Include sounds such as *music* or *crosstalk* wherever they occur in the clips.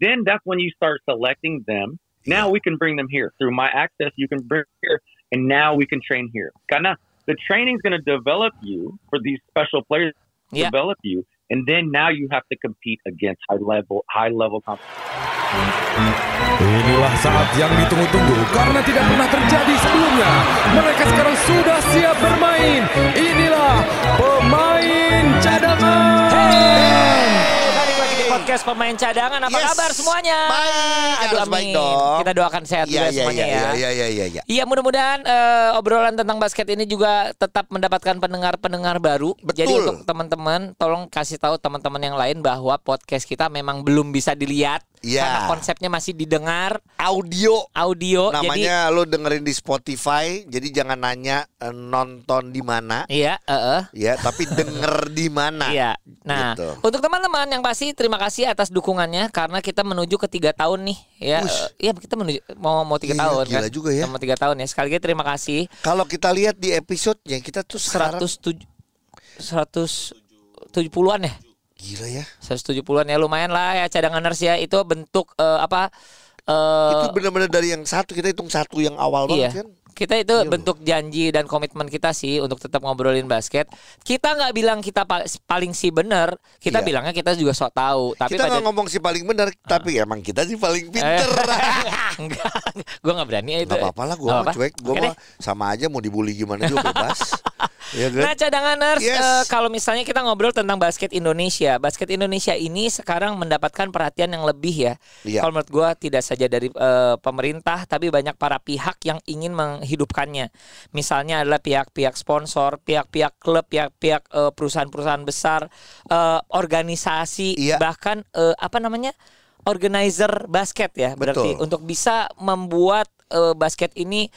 then that's when you start selecting them. Now we can bring them here through my access. You can bring here, and now we can train here. Karena the training is going to develop you for these special players. Yeah. Develop you, and then now you have to compete against high level high level competition. Inilah saat yang ditunggu-tunggu karena tidak pernah terjadi sebelumnya. Mereka sekarang sudah siap bermain. Inilah pemain cadangan. Hey, balik lagi di podcast pemain cadangan. Apa Yes. kabar semuanya? Baik, Aduh harus baik amin. dong. Kita doakan sehat Iya, juga iya, semuanya iya, ya. iya, iya, iya, iya. Iya mudah-mudahan eh, obrolan tentang basket ini juga tetap mendapatkan pendengar-pendengar baru. Betul. Jadi untuk teman-teman tolong kasih tahu teman-teman yang lain bahwa podcast kita memang belum bisa dilihat Iya. karena konsepnya masih didengar Audio audio. Jadi namanya lo dengerin di Spotify, jadi jangan nanya eh, nonton di mana, iya, heeh. ya, tapi denger di mana. Iya. Nah, Gitu. untuk teman-teman yang pasti terima kasih atas dukungannya karena kita menuju ke tiga tahun nih ya. Eh, Iya kita menuju mau mau tiga Iya, tahun gila kan. juga ya. Mau tiga tahun ya. Sekali lagi terima kasih. Kalau kita lihat di episodenya kita tuh sekarang 107 170-an ya. Gila ya. 170-an ya lumayan lah ya cadanganers ya. Itu bentuk eh, apa eh, Itu benar-benar dari yang satu kita hitung satu yang awal iya. banget kan. Kita itu Iya, bentuk janji dan komitmen kita sih untuk tetap ngobrolin basket. Kita nggak bilang kita pa- paling sih bener, kita Iya. bilangnya kita juga sok tahu. Tapi kita nggak ngomong si paling benar, tapi emang kita sih paling pinter. *laughs* enggak, *laughs* gue nggak berani ya itu. Gak apa-apa lah, gue mah cuek, gue mah sama aja mau dibully gimana juga bebas. *laughs* ya? Nah cadanganers, Yes. eh, kalau misalnya kita ngobrol tentang basket Indonesia, basket Indonesia ini sekarang mendapatkan perhatian yang lebih ya. Iya. Kalau menurut gue tidak saja dari eh, pemerintah, tapi banyak para pihak yang ingin menghidupkannya. Misalnya adalah pihak-pihak sponsor, pihak-pihak klub, pihak-pihak eh, perusahaan-perusahaan besar, eh, organisasi, Iya. bahkan eh, apa namanya organizer basket ya. Berarti Betul. untuk bisa membuat eh, basket ini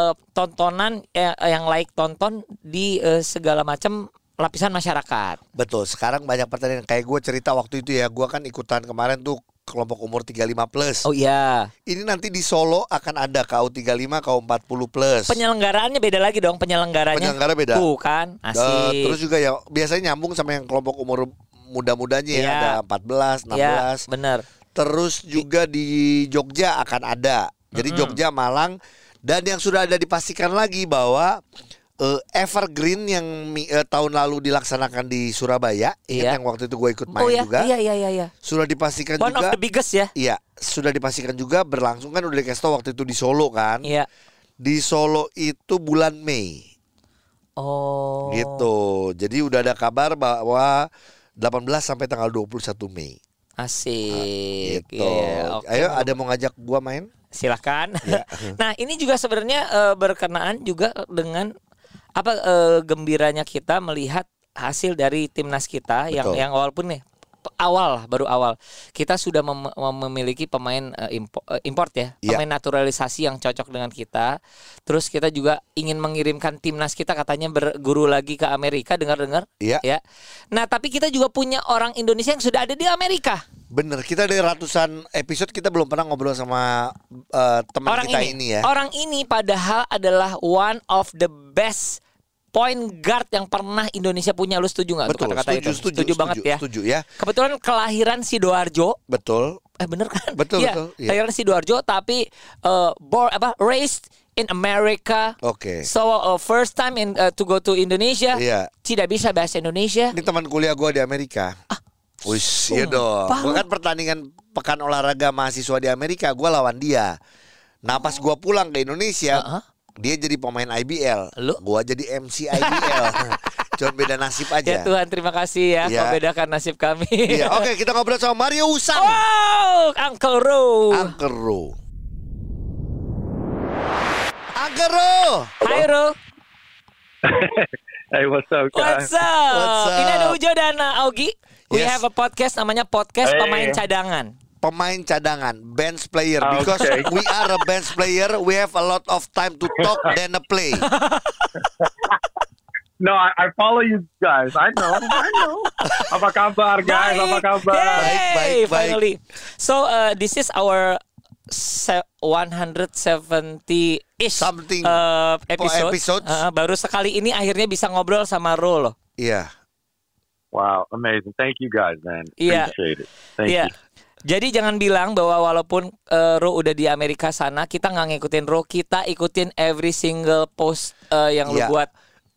eh, tontonan eh, yang layak tonton di eh, segala macam lapisan masyarakat. Betul, sekarang banyak pertandingan kayak gue cerita waktu itu ya, gue kan ikutan kemarin tuh kelompok umur 35 plus. Oh iya. Ini nanti di Solo akan ada KU 35, KU 40 plus. Penyelenggaraannya beda lagi dong penyelenggaranya. Penyelenggara beda. Tuh kan, asik. terus juga ya biasanya nyambung sama yang kelompok umur muda-mudanya ya, Iya. ada 14, 16. Ya, bener. Terus juga di Jogja akan ada. Jadi Jogja, Malang dan yang sudah ada dipastikan lagi bahwa eh, Evergreen yang eh, tahun lalu dilaksanakan di Surabaya, Iya. yang waktu itu gue ikut main Oh ya, juga, iya iya iya iya. sudah dipastikan One juga. of the biggest ya. Iya, sudah dipastikan juga berlangsung kan udah dikasih tau waktu itu di Solo kan. Iya. Di Solo itu bulan Mei. Oh. Gitu. Jadi udah ada kabar bahwa 18 sampai tanggal 21 Mei. Asik. Gitu. Iya, oke. Ayo ada mau ngajak gua main? Silahkan. Iya. *laughs* nah ini juga sebenarnya eh, berkenaan juga dengan apa eh, gembiranya kita melihat hasil dari timnas kita yang Betul. yang walaupun nih awal lah, baru awal kita sudah mem- mem- memiliki pemain eh, impo- eh, import ya Iya. pemain naturalisasi yang cocok dengan kita terus kita juga ingin mengirimkan timnas kita katanya berguru lagi ke Amerika dengar-dengar Iya. ya nah tapi kita juga punya orang Indonesia yang sudah ada di Amerika Bener, kita dari ratusan episode kita belum pernah ngobrol sama eh, teman kita ini, ini, ya. Orang ini padahal adalah one of the best point guard yang pernah Indonesia punya. Lu setuju nggak? Betul, kata-kata setuju, itu? setuju, banget ya. Setuju ya. Kebetulan kelahiran Sidoarjo. Betul. Eh bener kan? Betul, Iya, betul, iya. Kelahiran Sidoarjo tapi uh, born apa raised in America. Oke. So uh, first time in uh, to go to Indonesia. Iya. Tidak bisa bahasa Indonesia. Ini teman kuliah gua di Amerika. Wis, iya dong. lu. kan pertandingan pekan olahraga mahasiswa di Amerika, gua lawan dia. Nah, pas gua pulang ke Indonesia, Uh-uh. Dia jadi pemain IBL. Lu? Gua jadi MC IBL. *laughs* Cuma beda nasib Ya aja. Tuhan terima kasih ya Iya. kau bedakan nasib kami. Iya, oke kita ngobrol sama Mario Usang. Oh, Uncle Ro. Angkero. Angkero. Hai Ro. *laughs* Hey, what's up, guys? What's up? What's up? Ini ada Ujo dan uh, Augie. We Yes. have a podcast namanya podcast Hey. pemain cadangan. Pemain cadangan, bench player. Because okay. we are a bench player, we have a lot of time to talk than a play. *laughs* No, I, I follow you guys. I know. I know. Apa kabar, guys? Apa kabar? Yay, Baik, baik, baik. finally. So uh, this is our se- 170-ish Something uh, episode. episodes. Uh, baru sekali ini akhirnya bisa ngobrol sama Ro loh. Iya. Wow, amazing. Thank you guys, man. Yeah. Appreciate it. Thank Iya. you. Jadi jangan bilang bahwa walaupun eh, Ro udah di Amerika sana, kita nggak ngikutin Ro, kita ikutin every single post eh, yang lu Iya. buat.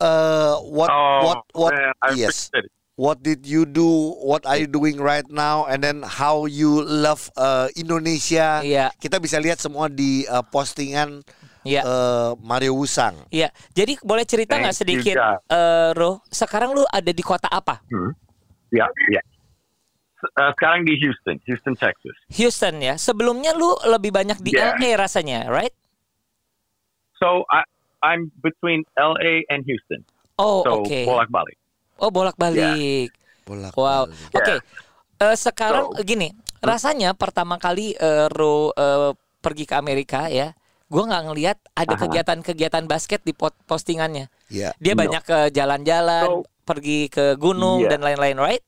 Uh, what Oh, what what man, yes. What did you do? What are you doing right now? And then how you love uh, Indonesia? Iya. Kita bisa lihat semua di uh, postingan Iya. uh, Mario Wusang. Iya. Jadi boleh cerita nggak sedikit, eh, Ro? Sekarang lu ada di kota apa? Ya, ya. Uh, sekarang di Houston, Houston, Texas. Houston ya. Sebelumnya lu lebih banyak di Yeah. LA rasanya, right? So I, I'm between LA and Houston. Oh, So oke. bolak-balik. Oh, bolak-balik. Bolak Wow. Oke. Eh, sekarang So- gini, rasanya pertama kali eh, Ro eh, pergi ke Amerika ya, gue nggak ngelihat ada kegiatan-kegiatan basket di postingannya. Ya. Dia No. banyak ke jalan-jalan, So- pergi ke gunung Yeah. dan lain-lain, right?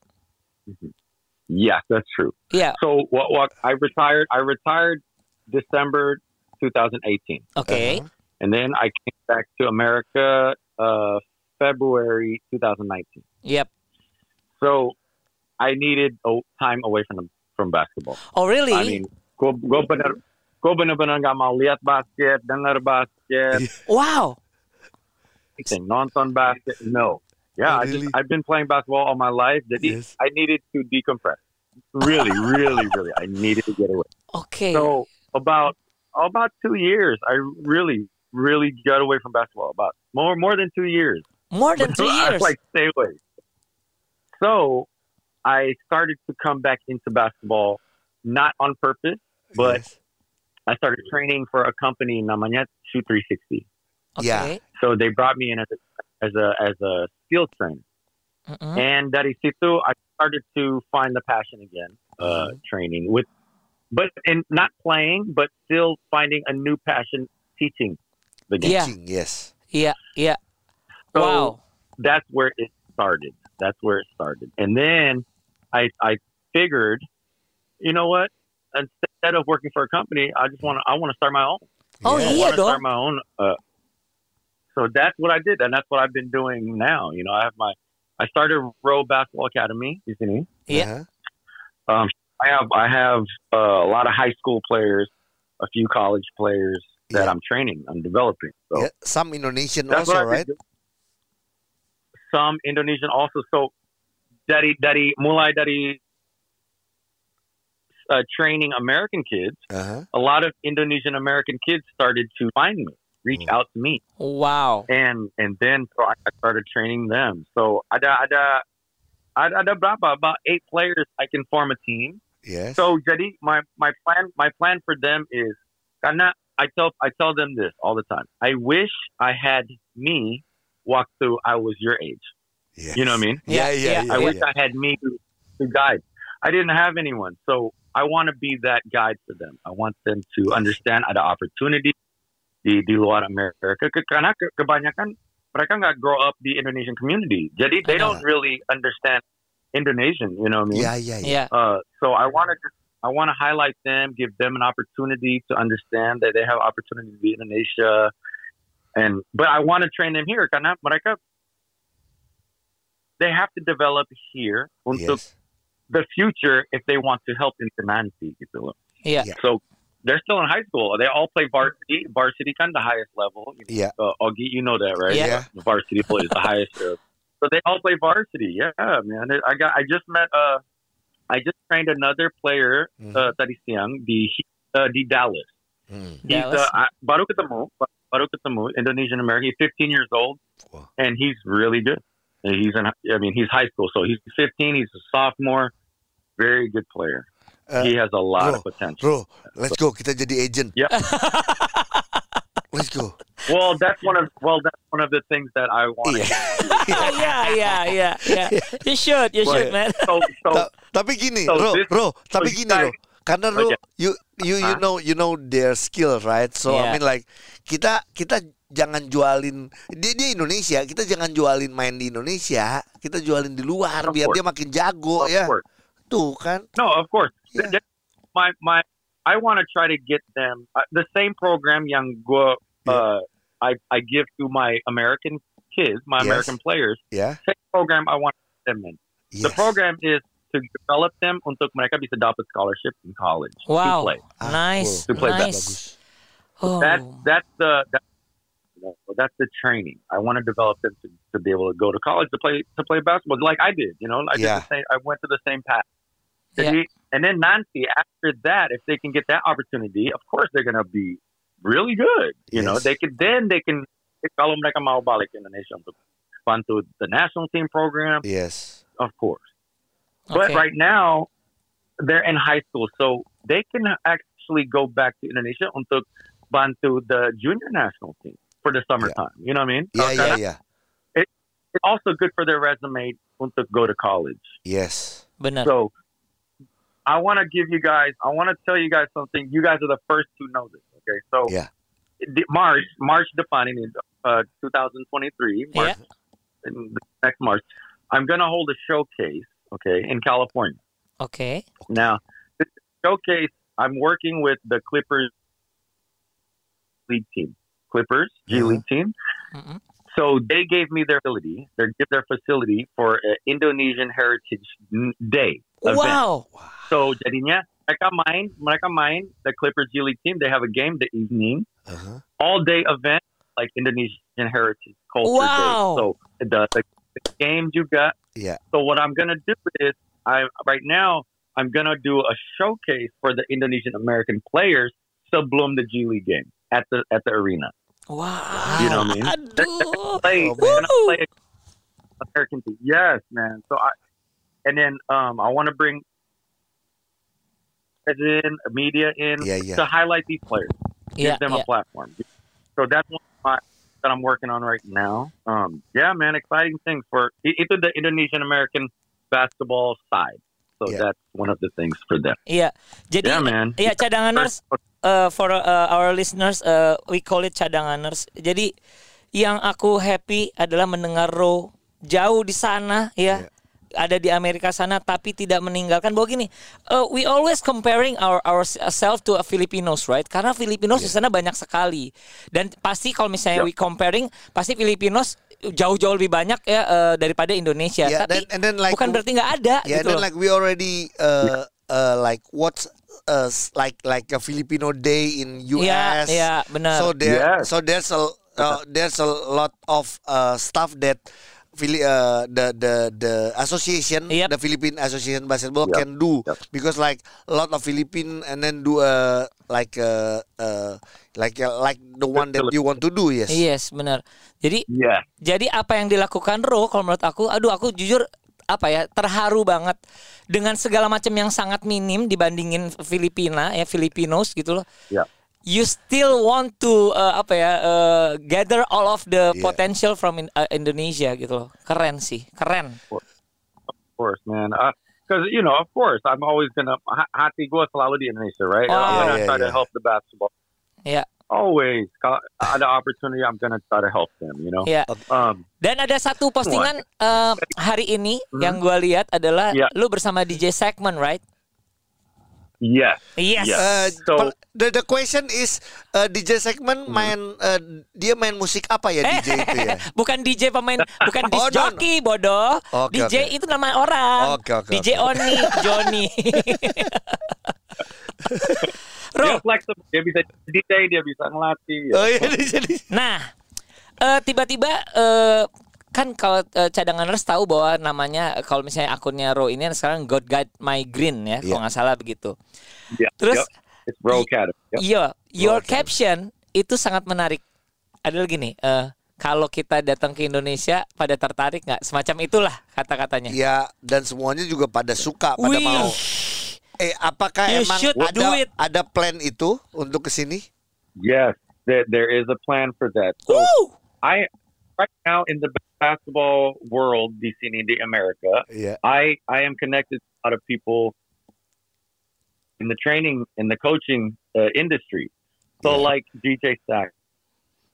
Yes, that's true. Yeah. So what? What? I retired. I retired December 2018, Okay. Uh-huh. and then I came back to America uh, February 2019. Yep. So I needed a time away from from basketball. Oh, really? I mean, go go bener gue bener-bener nggak mau lihat basket, denger basket, wow. anything, nonton basket. No. Yeah, Oh, I really? just, I've been playing basketball all my life. Jadi Yes. I needed to decompress. Really, really, really, I needed to get away. Okay. So about about two years, I really, really got away from basketball. About more more than two years. More than *laughs* two I years. was like stay away. So I started to come back into basketball, not on purpose, but Yes. I started training for a company namanya Shoot 360. Oke. Yeah. So they brought me in as a as a as a skills trainer, Mm-mm. and dari situ I started to find the passion again, uh, training with, but and not playing, but still finding a new passion teaching the game. Yeah. Teaching, Yes. Yeah. Yeah. So Wow. that's where it started. That's where it started, and then I I figured, you know what? Instead of working for a company, I just want to I want to start my own. Oh Yeah. I want to start my own. Uh, so that's what I did, and that's what I've been doing now. You know, I have my, I started Row Basketball Academy. You see, Yeah. Uh-huh. I have, I have uh, a lot of high school players, a few college players that Yeah. I'm training, I'm developing. So Yeah, Some Indonesian that's also, right? doing. Some Indonesian also. So dari dari mulai dari uh, training American kids, Uh-huh. a lot of Indonesian American kids started to find me, reach Mm. out to me. Wow. and and then so I started training them. So ada ada ada ada berapa about eight players I can form a team. Yes. So jadi my my plan my plan for them is karena I tell I tell them this all the time. I wish I had me walk through I was your age. yes. You know what I mean? Yeah, yeah, Yeah, yeah. I yeah, wish I had me to, to guide. I didn't have anyone, so I want to be that guide for them. I want them to understand ada opportunity di di luar Amerika. Ke- Karena ke- kebanyakan mereka nggak grow up di Indonesian community, jadi they don't really understand Indonesian. You know what I mean? Yeah, yeah, yeah. Uh, so I want to I want to highlight them, give them an opportunity to understand that they have opportunity to be in Indonesia, and but I want to train them here karena mereka they have to develop here untuk Yes. the future if they want to help internanti gitu loh. Iya. Yeah. So they're still in high school. They all play varsity. Varsity kind of the highest level. You Yeah. know, uh, Augie, you know that, right? Yeah. The varsity play is the highest. uh, So they all play varsity. Yeah, man. I got. I just met. Uh, I just trained another player Mhm. uh, tadi siang di uh, di Dallas. Hmm. He's Dallas? uh, I- baru ketemu, baru ketemu Indonesian American. He's 15 years old, Wow. and he's really good. And He's in. I mean, he's high school, so he's 15. He's a sophomore. Very good player. Uh, he has a lot bro, of potential. Bro, let's go. Kita jadi agent. Yeah. *laughs* Let's go. Well, that's one of well, that's one of the things that I want. Iya. *laughs* Oh yeah, yeah, yeah, yeah. You should, you should, man. So, so Ta- tapi gini, so bro, this- bro, tapi so gini, guys- bro. Karena lu Okay. you you you Hah? know you know their skill, right? So I Yeah. mean like kita kita jangan jualin dia dia Indonesia, kita jangan jualin main di Indonesia, kita jualin di luar Of biar course. dia makin jago of ya. course, Tuh kan. no, of course. Yeah. Th- th- My my, I want to try to get them uh, the same program yang gua uh, I I give to my American kids, my Yes. American players. Yeah. Same program I want them in. Yes. The program is to develop them untuk mereka bisa dapat scholarship in college to Wow, play. Ah, nice, cool. To play nice. bagus. Oh, That's that's the that's, that's the training. I want to develop them to, to be able to go to college to play to play basketball like I did. You know, I Yeah. did the same, I went to the same path. Yeah. Jadi- And then Nancy, after that, if they can get that opportunity, of course they're gonna be really good. You know, they can then they can kalau mereka mau balik ke Indonesia untuk bantu the national team program, Yes. of course. But right now, they're in high school, so they can actually go back to Indonesia untuk bantu the junior national team for the summertime. You know what I mean? Yeah, So yeah, karena yeah. It's also good for their resume untuk go to college. Yes. Benar. So I want to give you guys, I want to tell you guys something. You guys are the first to know this. Okay, so Yeah. the- March, March defining in uh, 2023, March, Yeah. in the next March, I'm gonna hold a showcase. Okay, in California. Okay. Now, this showcase, I'm working with the Clippers league team. Clippers G Uh-huh. League team. Mm-mm. So they gave me their facility, their give their facility for an Indonesian Heritage Day event. Wow. So jadinya mereka main, mereka main the Clippers G League team. They have a game the evening, Uh-huh. all day event like Indonesian Heritage Culture Wow. Day. So the, the, the game got. Yeah. So what I'm gonna do is I right now I'm gonna do a showcase for the Indonesian American players sebelum the G League game at the at the arena. Wow. You know what I mean? Aduh. Play, Oh, they're gonna Woo! play American team. Yes, man. So I and then um I want to bring as in media in Yeah, yeah. to highlight these players, give Iya, them iya. a platform. So that's one my, that I'm working on right now. Um, yeah, man, exciting things for i- itu the Indonesian American basketball side. So Yeah. that's one of the things for them. Iya. Jadi Yeah, man. Iya cadanganers uh, for uh, our listeners uh, we call it cadanganers. Jadi yang aku happy adalah mendengar Ro jauh di sana ya. Iya. Ada di Amerika sana tapi tidak meninggalkan bahwa gini, uh, we always comparing our ourselves to a Filipinos, right? Karena Filipinos di sana banyak sekali. Dan pasti kalau misalnya Yeah. we comparing, pasti Filipinos jauh-jauh lebih banyak ya uh, daripada Indonesia. Yeah, tapi then- and then like- bukan berarti nggak ada Yeah, gitu. then loh. like we already uh uh like what's uh like like a Filipino day in US. Iya, iya, benar. So there Yes. so there's a uh, there's a lot of uh stuff that Philly, uh, the the the association, Yep. the Philippine Association Basketball Yep. can do Yep. because like a lot of Philippine and then do a like uh uh like uh, like the one that you want to do yes. Yes, benar. Jadi Yeah. Jadi apa yang dilakukan Ro kalau menurut aku, aduh aku jujur apa ya terharu banget dengan segala macam yang sangat minim dibandingin Filipina ya Filipinos gitu loh. Yeah. You still want to uh, apa ya uh, gather all of the Yeah. potential from in- uh, Indonesia gitu loh. Keren sih, keren. Of course, man. Because you know, of course, I'm always gonna ha- hati gue selalu di Indonesia, right? Oh. I'm gonna Yeah, yeah, try to yeah. help the basketball. Ya, Always, kalau ada opportunity, I'm gonna try to help them. You know. ya. Um, Dan ada satu postingan uh, hari ini yang gua lihat adalah Yeah. lu bersama DJ Segment, right? Yes. Yes. Yeah. Uh, So- the the question is uh, DJ segment main uh, dia main musik apa ya DJ itu ya? *laughs* bukan DJ pemain, bukan *laughs* disc Oh, no, no. jockey bodoh. Oke, DJ oke. itu nama orang. Oke, oke, DJ oke. Oni, Johnny. *laughs* Ro, Dia flexible. Dia bisa DJ, dia bisa ngelatih. ya. Oh iya jadi nah eh, tiba-tiba eh, kan kalau eh, cadanganers tahu bahwa namanya kalau misalnya akunnya Ro ini sekarang God Guide My Green ya, Iya. kalau nggak salah begitu. Yeah, Terus yep. It's Bro Academy. Yep. Iya, your Oke. caption itu sangat menarik. Adalah gini, eh, kalau kita datang ke Indonesia pada tertarik nggak? Semacam itulah kata-katanya. ya dan semuanya juga pada suka pada Wih. mau. Eh apakah You emang ada it. ada plan itu untuk ke sini? Yes, there, there is a plan for that. So Woo! I right now in the basketball world, DC sini di America, yeah. I I am connected to a lot of people in the training in the coaching uh, industry. So Yeah. like DJ Stack,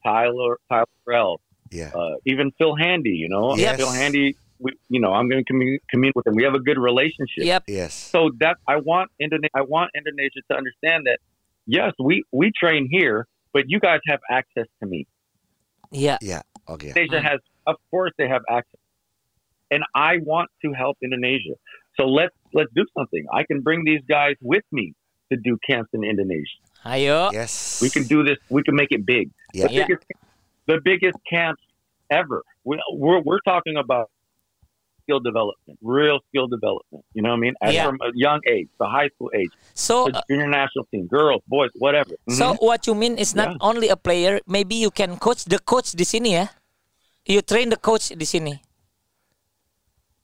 Tyler Tyler Rell, Iya. uh, even Phil Handy. You know, Yes. Phil Handy. We, you know, I'm going to commute, commute with him. We have a good relationship. Yep. Yes. So that I want Indonesia, I want Indonesia to understand that yes, we we train here, but you guys have access to me. Yeah. Yeah. Okay. Indonesia Hmm. has, of course, they have access. and I want to help Indonesia. So let's let's do something. I can bring these guys with me to do camps in Indonesia. Ayo. Yes. We can do this. We can make it big. Yeah. The biggest, the biggest camps ever. We, we're we're talking about skill development, real skill development. You know what I mean? As Yeah. From a young age, the high school age, So the junior national team, girls, boys, whatever. So Mhm. what you mean is not Yeah. only a player, maybe you can coach the coach di sini ya. You train the coach di sini.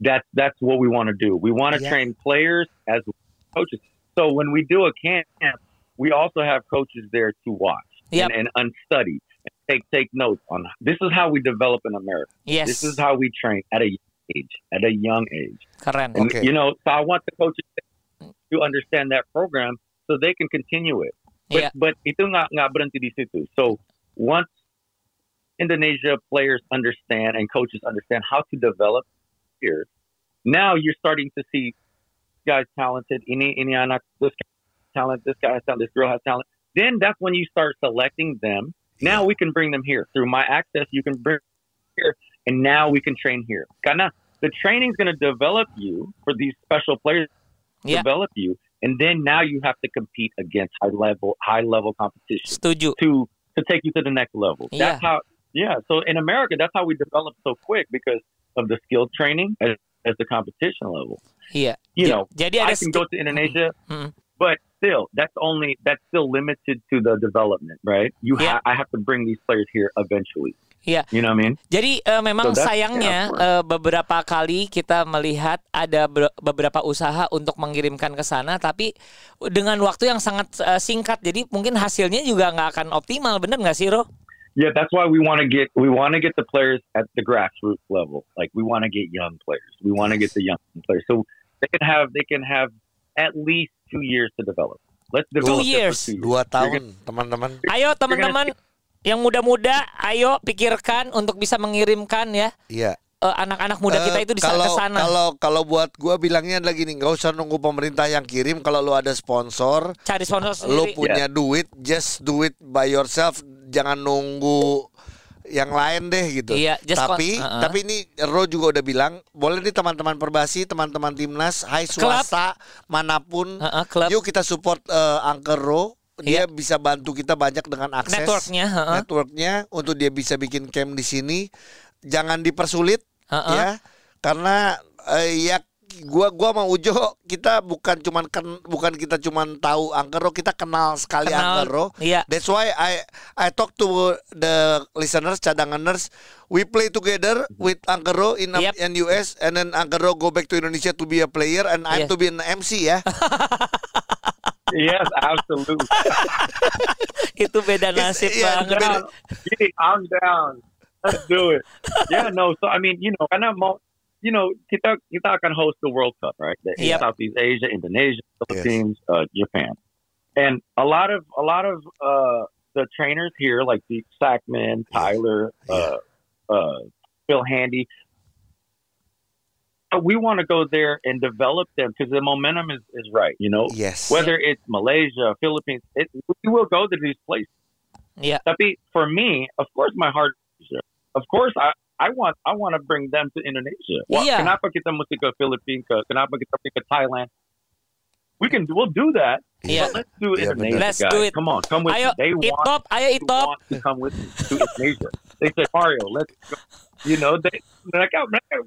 that's that's what we want to do. We want to Yeah. train players as coaches. So when we do a camp, we also have coaches there to watch Yep. and, and unstudy and take take notes on this is how we develop in America. Yes. This is how we train at a young age, at a young age. Keren. And Okay. you know, so I want the coaches to understand that program so they can continue it. But Yeah. but itu nggak nggak berhenti di situ. So once Indonesia players understand and coaches understand how to develop players, now you're starting to see guys talented. Ini ini anak this guy talent. This guy has talent. This girl has talent. Then that's when you start selecting them. Now we can bring them here through my access. You can bring here, and now we can train here. Karena the training is going to develop you for these special players. Yeah. Develop you, and then now you have to compete against high level high level competition Setuju. to to take you to the next level. Yeah. That's how. Yeah. So in America, that's how we develop so quick because of the skill training as, as the competition level. Iya. You Ja- know, jadi I can skill- go to Indonesia, Mm. but still, that's only that's still limited to the development, right? You Yeah. ha- I have to bring these players here eventually. Iya. You know what I mean? Jadi eh, memang So sayangnya yeah, eh, beberapa kali kita melihat ada ber- beberapa usaha untuk mengirimkan ke sana, tapi dengan waktu yang sangat eh, singkat, jadi mungkin hasilnya juga nggak akan optimal, bener nggak sih, Ro? Yeah, that's why we want to get we want to get the players at the grassroots level. Like we want to get young players. We want to get the young players so they can have they can have at least two years to develop. Let's develop it for years. two Dua tahun, teman-teman. Ayo teman-teman yang muda-muda, ayo pikirkan untuk bisa mengirimkan ya Iya. Eh, anak-anak muda kita Eh, itu di sana kalau ke sana. kalau kalau buat gua bilangnya lagi nih nggak usah nunggu pemerintah yang kirim kalau lu ada sponsor Cari sponsor lu sendiri. punya duit just do it by yourself jangan nunggu yang lain deh gitu. Iya, just tapi kon- uh-uh. tapi ini Ro juga udah bilang boleh nih teman-teman Perbasi, teman-teman timnas, hai swasta mana pun, Heeh, klub. yuk kita support eh, Angker Ro. Dia Iya. bisa bantu kita banyak dengan akses Networknya, heeh. networknya untuk dia bisa bikin camp di sini. Jangan dipersulit Heeh. ya, karena eh, ya gua gua mau Ujo kita bukan cuman ken- bukan kita cuman tahu Angkero kita kenal sekali Kenal, Angkero iya. that's why I I talk to the listeners cadanganers we play together with Angkero in Yep. in US and then Angkero go back to Indonesia to be a player and I'm Yes. to be an MC ya *laughs* Yes, absolutely. Itu beda nasib banget. beda. Gee, I'm down. Let's do it. Yeah, no. So I mean, you know, karena mau, you know, kita kita akan host the World Cup, right? The Yep. Southeast Asia, Indonesia, Philippines, uh, Japan, and a lot of a lot of uh, the trainers here, like Deep Sackman, Tyler, uh, uh, Phil Handy. We want to go there and develop them because the momentum is, is right, you know. yes Whether it's Malaysia, Philippines, it, we will go to these places. Iya. Tapi for me, of course, my heart. Of course, I I want I want to bring them to Indonesia. Wah, Iya. Kenapa kita mesti ke Philippines? Ke, kenapa kita pergi ke Thailand? We can we'll do that. Iya. But let's do Yeah, Indonesia. Let's guys. do it. Come on, come with Ayo, me. They want Itop, ayo they want to come with me to Indonesia. They say Mario, let's go. You know, they mereka mereka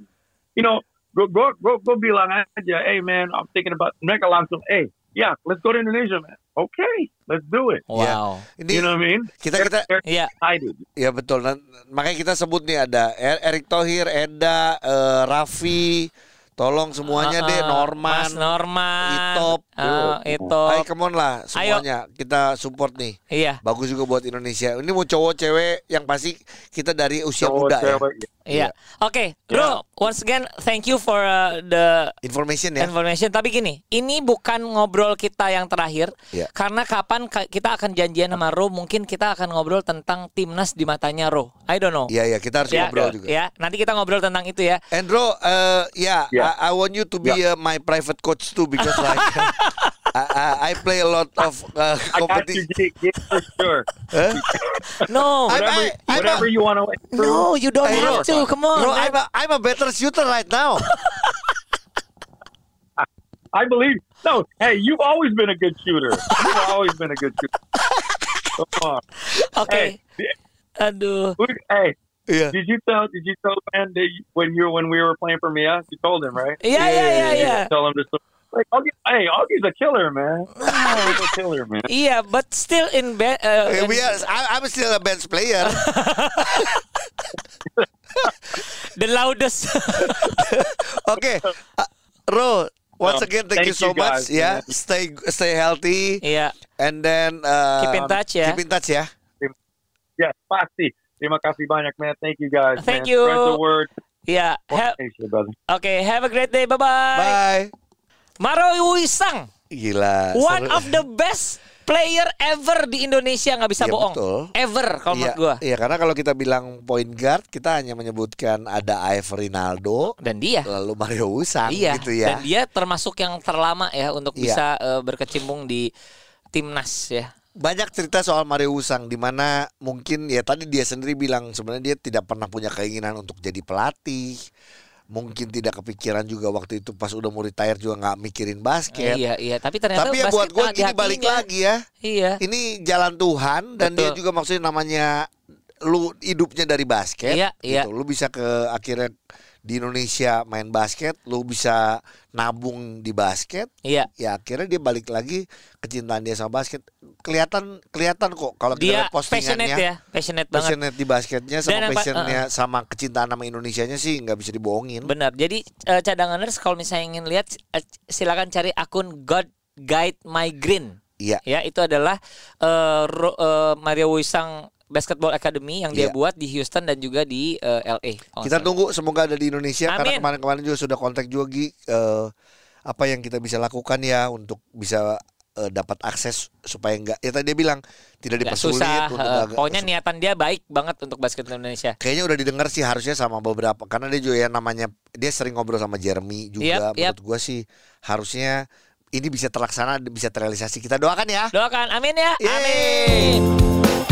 you know go go go go bilang aja, hey man, I'm thinking about mereka langsung, hey, yeah, let's go to Indonesia, man. Okay, let's do it. Wow. ini You know what I mean? kita kita Iya. excited. Ya betul. Nah, makanya kita sebut nih ada Er- Erick Thohir, Eda, eh, Raffi, tolong semuanya Uh-uh. deh Norman, Mas Norman. Itop. Eh, Itop. Hai come on lah semuanya kita support nih. Iya. Bagus juga buat Indonesia. Ini mau cowok cewek yang pasti kita dari usia Cowok, muda ya. Iya. Oke, Bro, once again thank you for uh, the Information ya. information. Tapi gini, ini bukan ngobrol kita yang terakhir. Iya. Karena kapan ka- kita akan janjian sama Ro, mungkin kita akan ngobrol tentang timnas di matanya Ro. I don't know. Iya ya kita harus Ya, ngobrol juga. ya, nanti kita ngobrol tentang itu ya. Andrew, uh, yeah, Yeah. I, I want you to be uh, my private coach too because *laughs* like I, I, I play a lot of uh, I got you, competition. Jake, for sure. No, Whatever, I- I'm whatever a- you want to no, you don't Hey, have to. Come on. Bro. I'm a, I'm a better shooter right now. *laughs* I believe. No, hey, you've always been a good shooter. You've *laughs* always been a good shooter. Come on. Oke. Hey, Aduh. who- hey, yeah. did you tell? Did you tell man that you, when you when we were playing for Mia? You told him, right? Iya, iya, iya, You iya. Tell him to. Like, Augie, hey, Augie's a killer, man. *laughs* Augie's a killer, man. Yeah, but still in bed. Uh, we are, I, I'm still a bench player. *laughs* the loudest. *laughs* Okay, uh, Ro. Once again, thank, thank you so you much. guys, Yeah, stay stay healthy, Iya. and then uh, Keep in touch Yeah, Keep in touch ya. Yes, pasti. Terima kasih banyak, man. Thank you guys. Thank man. you. Spread the word. Iya. Ha- Hey, brother. Oke, have a great day. Bye bye bye. Maro Wisang, Gila. one seru. of the best player ever di Indonesia nggak bisa Iya, bohong. betul. Ever kalau Iya, menurut gua. iya, karena kalau kita bilang point guard, kita hanya menyebutkan ada Iver Rinaldo, Dan dia. lalu Mario Usang Iya. gitu ya. Dan dia termasuk yang terlama ya untuk Iya. bisa eh, berkecimpung di timnas ya. Banyak cerita soal Mario Usang di mana mungkin ya tadi dia sendiri bilang sebenarnya dia tidak pernah punya keinginan untuk jadi pelatih. Mungkin tidak kepikiran juga waktu itu pas udah mau retire juga nggak mikirin basket. Iya, iya. Tapi ternyata Tapi ya buat gue gini balik lagi ya. Iya. Ini jalan Tuhan dan dia juga maksudnya namanya lu hidupnya dari basket. Iya, iya. gitu. Lu bisa ke akhirnya di Indonesia main basket, lu bisa nabung di basket. Iya. Ya akhirnya dia balik lagi kecintaan dia sama basket. Kelihatan kelihatan kok kalau kita Dia lihat postingannya. passionate ya, passionate banget. Passionate di basketnya sama Dan passionnya sama kecintaan nama Indonesianya sih nggak bisa dibohongin. Benar. Jadi eh, cadanganers kalau misalnya ingin lihat eh, silakan cari akun God Guide My Green. Iya. Ya, itu adalah eh, Ro- eh, Mario Wisang Basketball Academy yang dia Iya. buat di Houston dan juga di eh, LA. kalau Kita nggak tunggu semoga ada di Indonesia karena Amin. kemarin-kemarin juga sudah kontak juga Gi eh, apa yang kita bisa lakukan ya untuk bisa eh, dapat akses supaya enggak ya tadi dia bilang tidak dipersulit susah. untuk eh, agak- pokoknya niatan dia baik banget untuk basket Indonesia. Kayaknya udah didengar sih harusnya sama beberapa karena dia juga ya namanya dia sering ngobrol sama Jeremy juga Yap, yap. menurut gua sih harusnya ini bisa terlaksana bisa terrealisasi kita doakan ya Doakan, amin ya. Yeay. Amin.